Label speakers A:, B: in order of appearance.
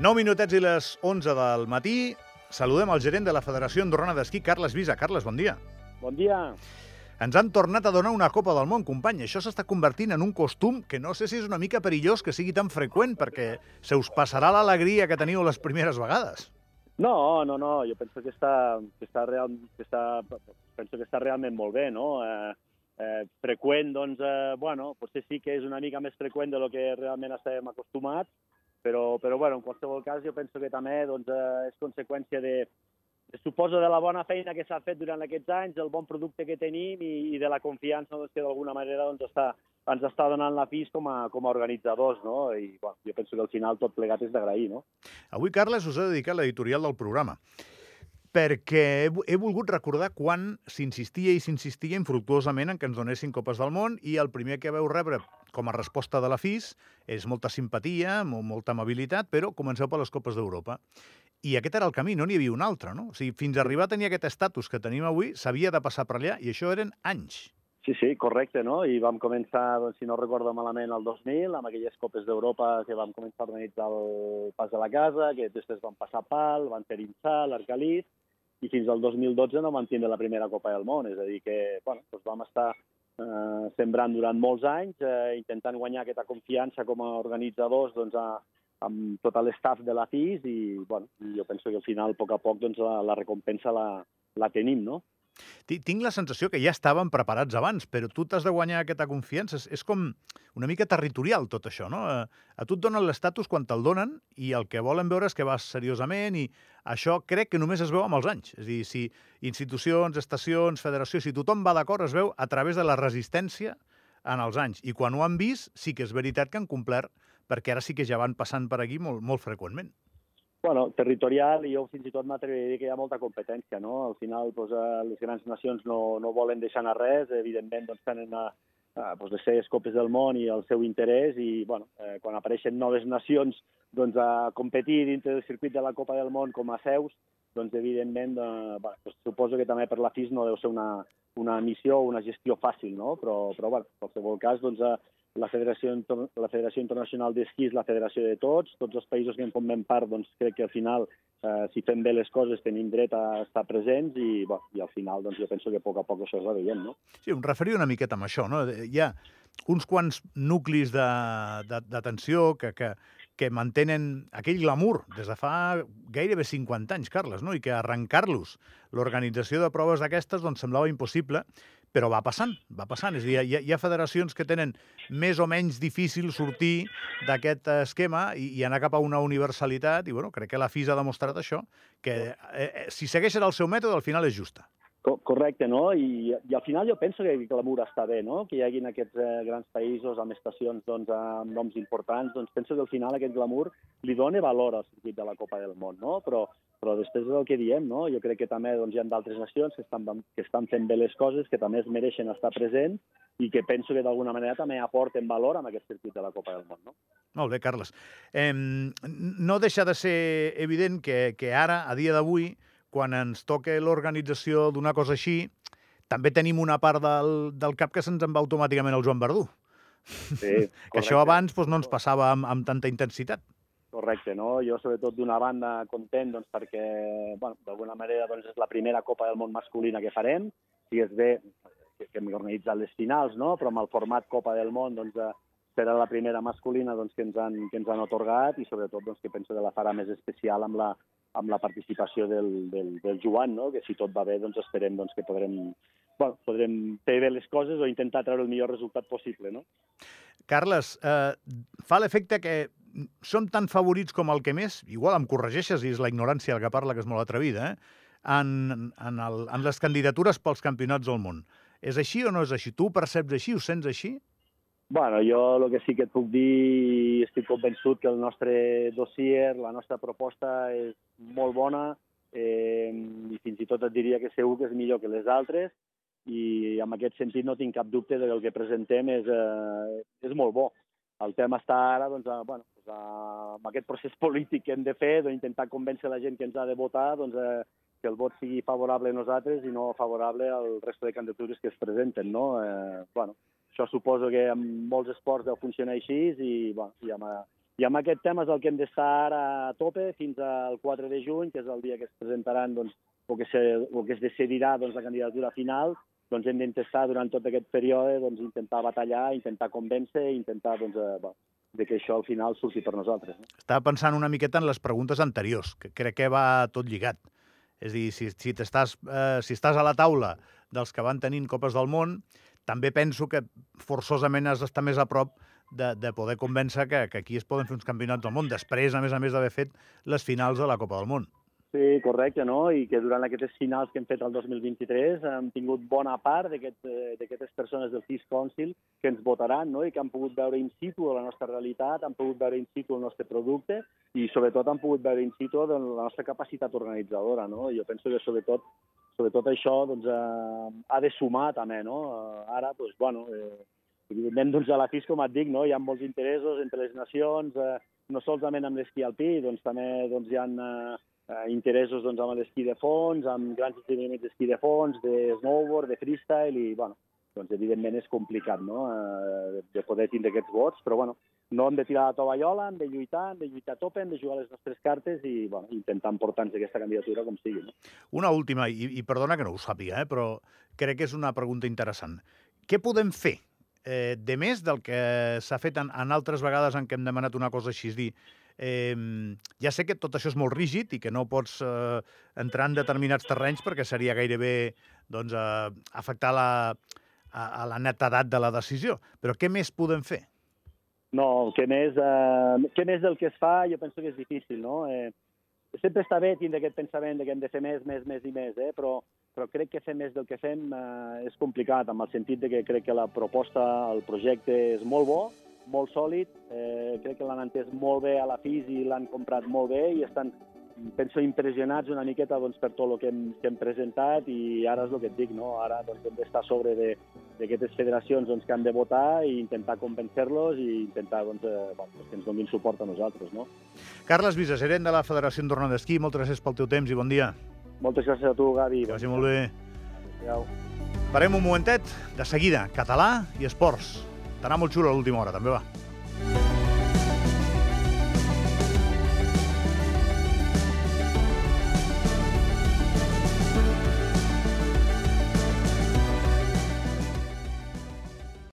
A: 9 minutets i les 11 del matí. Saludem el gerent de la Federació Andorrana d'Esquí, Carles Visa. Carles, bon dia.
B: Bon dia.
A: Ens han tornat a donar una Copa del Món, company. Això s'està convertint en un costum que no sé si és una mica perillós que sigui tan freqüent, perquè se us passarà l'alegria que teniu les primeres vegades.
B: No, no, no, jo penso que està, que està, real, que està, penso que està realment molt bé, no? Eh, eh, freqüent, doncs, eh, bueno, potser sí que és una mica més freqüent de lo que realment estem acostumats, però, però bueno, en qualsevol cas jo penso que també doncs, eh, és conseqüència de, suposo, de la bona feina que s'ha fet durant aquests anys, del bon producte que tenim i, i de la confiança doncs, que d'alguna manera doncs, està, ens està donant la FIS com a, com a organitzadors, no? I bueno, jo penso que al final tot plegat és d'agrair, no?
A: Avui, Carles, us ha dedicat l'editorial del programa perquè he, he volgut recordar quan s'insistia i s'insistia infructuosament en que ens donessin Copes del Món i el primer que veu rebre com a resposta de la FIS és molta simpatia, molta amabilitat, però comenceu per les Copes d'Europa. I aquest era el camí, no n'hi havia un altre, no? O sigui, fins a arribar a tenir aquest estatus que tenim avui, s'havia de passar per allà, i això eren anys.
B: Sí, sí, correcte, no? I vam començar, doncs, si no recordo malament, el 2000, amb aquelles Copes d'Europa que vam començar a organitzar el Pas de la Casa, que després van passar Pal, van fer Inçà, l'Arcalit, i fins al 2012 no vam tindre la primera Copa del Món. És a dir, que bueno, doncs vam estar eh, sembrant durant molts anys, eh, intentant guanyar aquesta confiança com a organitzadors doncs, a, amb tot l'estaf de la FIS i bueno, jo penso que al final, a poc a poc, doncs, la, la recompensa la, la tenim, no?
A: Tinc la sensació que ja estàvem preparats abans, però tu t'has de guanyar aquesta confiança. És, és com una mica territorial tot això, no? A, a tu et donen l'estatus quan te'l donen i el que volen veure és que vas seriosament i això crec que només es veu amb els anys. És a dir, si institucions, estacions, federació, si tothom va d'acord, es veu a través de la resistència en els anys. I quan ho han vist, sí que és veritat que han complert, perquè ara sí que ja van passant per aquí molt, molt freqüentment.
B: Bueno, territorial, i jo fins i tot m'atreviria a dir que hi ha molta competència, no? Al final, doncs, les grans nacions no, no volen deixar anar res, evidentment, doncs, tenen a, a doncs, les seves copes del món i el seu interès, i, bueno, eh, quan apareixen noves nacions doncs, a competir dintre del circuit de la Copa del Món com a seus, doncs, evidentment, eh, bueno, suposo que també per la FIS no deu ser una, una missió o una gestió fàcil, no? Però, però bueno, en qualsevol cas, doncs, eh, la Federació, la Federació Internacional d'Esquí és la federació de tots. Tots els països que en formem part, doncs, crec que al final, eh, si fem bé les coses, tenim dret a estar presents i, bueno, i al final doncs, jo penso que a poc a poc això es va veient. No?
A: Sí, em referia una miqueta amb això. No? Hi ha uns quants nuclis d'atenció que, que, que mantenen aquell glamour des de fa gairebé 50 anys, Carles, no? i que arrencar-los l'organització de proves d'aquestes doncs, semblava impossible, però va passant, va passant. És a dir, hi ha, hi ha federacions que tenen més o menys difícil sortir d'aquest esquema i, i anar cap a una universalitat, i bueno, crec que la FIS ha demostrat això, que eh, eh, si segueixen el seu mètode, al final és justa.
B: Correcte, no? I, I al final jo penso que el glamour està bé, no? Que hi haguin aquests eh, grans països amb estacions doncs, amb noms importants, doncs penso que al final aquest glamour li dona valor al circuit de la Copa del Món, no? Però, però després és el que diem, no? Jo crec que també doncs, hi ha d'altres nacions que estan, que estan fent bé les coses, que també es mereixen estar presents i que penso que d'alguna manera també aporten valor amb aquest circuit de la Copa del Món, no?
A: Molt bé, Carles. Eh, no deixa de ser evident que, que ara, a dia d'avui, quan ens toca l'organització d'una cosa així, també tenim una part del, del cap que se'ns en va automàticament el Joan Verdú.
B: Sí,
A: que això abans doncs, no ens passava amb, amb tanta intensitat.
B: Correcte, no? Jo, sobretot, d'una banda, content doncs, perquè, bueno, d'alguna manera, doncs, és la primera Copa del Món masculina que farem. Si és bé que, que hem organitzat les finals, no? però amb el format Copa del Món, doncs, eh, serà la primera masculina doncs, que, ens han, que ens han otorgat i, sobretot, doncs, que penso que la farà més especial amb la, amb la participació del, del, del Joan, no? que si tot va bé doncs esperem doncs, que podrem, bueno, podrem fer bé les coses o intentar treure el millor resultat possible. No?
A: Carles, eh, fa l'efecte que som tan favorits com el que més, igual em corregeixes i és la ignorància el que parla, que és molt atrevida, eh? en, en, el, en les candidatures pels campionats del món. És així o no és així? Tu ho perceps així? Ho sents així?
B: Bueno, jo el que sí que et puc dir, estic convençut que el nostre dossier, la nostra proposta és molt bona eh, i fins i tot et diria que segur que és millor que les altres i en aquest sentit no tinc cap dubte de que el que presentem és, eh, és molt bo. El tema està ara doncs, a, bueno, doncs, a, amb aquest procés polític que hem de fer, d'intentar convèncer la gent que ens ha de votar, doncs, eh, que el vot sigui favorable a nosaltres i no favorable al resto de candidatures que es presenten. No? Eh, bueno, això suposo que en molts esports deu funcionar així i, bueno, i amb, I amb aquest tema és el que hem d'estar ara a tope fins al 4 de juny, que és el dia que es presentaran doncs, o, que se, o que es decidirà doncs, la candidatura final, doncs hem d'intentar durant tot aquest període doncs, intentar batallar, intentar convèncer, intentar doncs, eh, bueno, de que això al final surti per nosaltres. No?
A: Estava pensant una miqueta en les preguntes anteriors, que crec que va tot lligat. És a dir, si, si, estàs, eh, si estàs a la taula dels que van tenint Copes del Món, també penso que forçosament has d'estar més a prop de, de poder convèncer que, que aquí es poden fer uns campionats del món, després, a més a més, d'haver fet les finals de la Copa del Món.
B: Sí, correcte, no? I que durant aquestes finals que hem fet el 2023 hem tingut bona part eh, d'aquestes persones del FIS Council que ens votaran no? i que han pogut veure in situ la nostra realitat, han pogut veure in situ el nostre producte i sobretot han pogut veure in situ la nostra capacitat organitzadora. No? Jo penso que sobretot, sobretot això doncs, eh, ha de sumar també. No? Eh, ara, doncs, bueno, eh, evidentment doncs, a la FIS, com et dic, no? hi ha molts interessos entre les nacions, eh, no solament amb l'esquí alpí, doncs també doncs, hi ha eh, eh, interessos doncs, amb l'esquí de fons, amb grans esdeveniments d'esquí de fons, de snowboard, de freestyle, i bueno, doncs evidentment és complicat no? eh, de poder tindre aquests vots, però bueno, no hem de tirar la tovallola, hem de lluitar, hem de lluitar a tope, hem de jugar les nostres cartes i bueno, intentar emportar-nos aquesta candidatura com sigui. No?
A: Una última, i, i perdona que no ho sàpiga, eh, però crec que és una pregunta interessant. Què podem fer eh, de més del que s'ha fet en, en altres vegades en què hem demanat una cosa així, és dir, Eh, ja sé que tot això és molt rígid i que no pots eh, entrar en determinats terrenys perquè seria gairebé doncs, eh, afectar la, a, a la netedat de la decisió. Però què més podem fer?
B: No, què més, eh, què més del que es fa jo penso que és difícil, no? Eh, sempre està bé tindre aquest pensament de que hem de fer més, més, més i més, eh? però, però crec que fer més del que fem eh, és complicat, amb el sentit de que crec que la proposta, el projecte és molt bo, molt sòlid, eh, crec que l'han entès molt bé a la FIS i l'han comprat molt bé i estan, penso, impressionats una miqueta doncs, per tot el que hem, que hem presentat i ara és el que et dic, no? ara doncs, hem d'estar sobre d'aquestes federacions doncs, que han de votar i intentar convencer-los i intentar doncs, eh, doncs, que ens donin suport a nosaltres. No?
A: Carles gerent de la Federació Andorrana d'Esquí, moltes gràcies pel teu temps i bon dia.
B: Moltes gràcies a tu, Gavi.
A: Que vagi molt bé.
B: Adéu.
A: Parem un momentet, de seguida, català i esports. T'anà molt xulo a l'última hora, també va.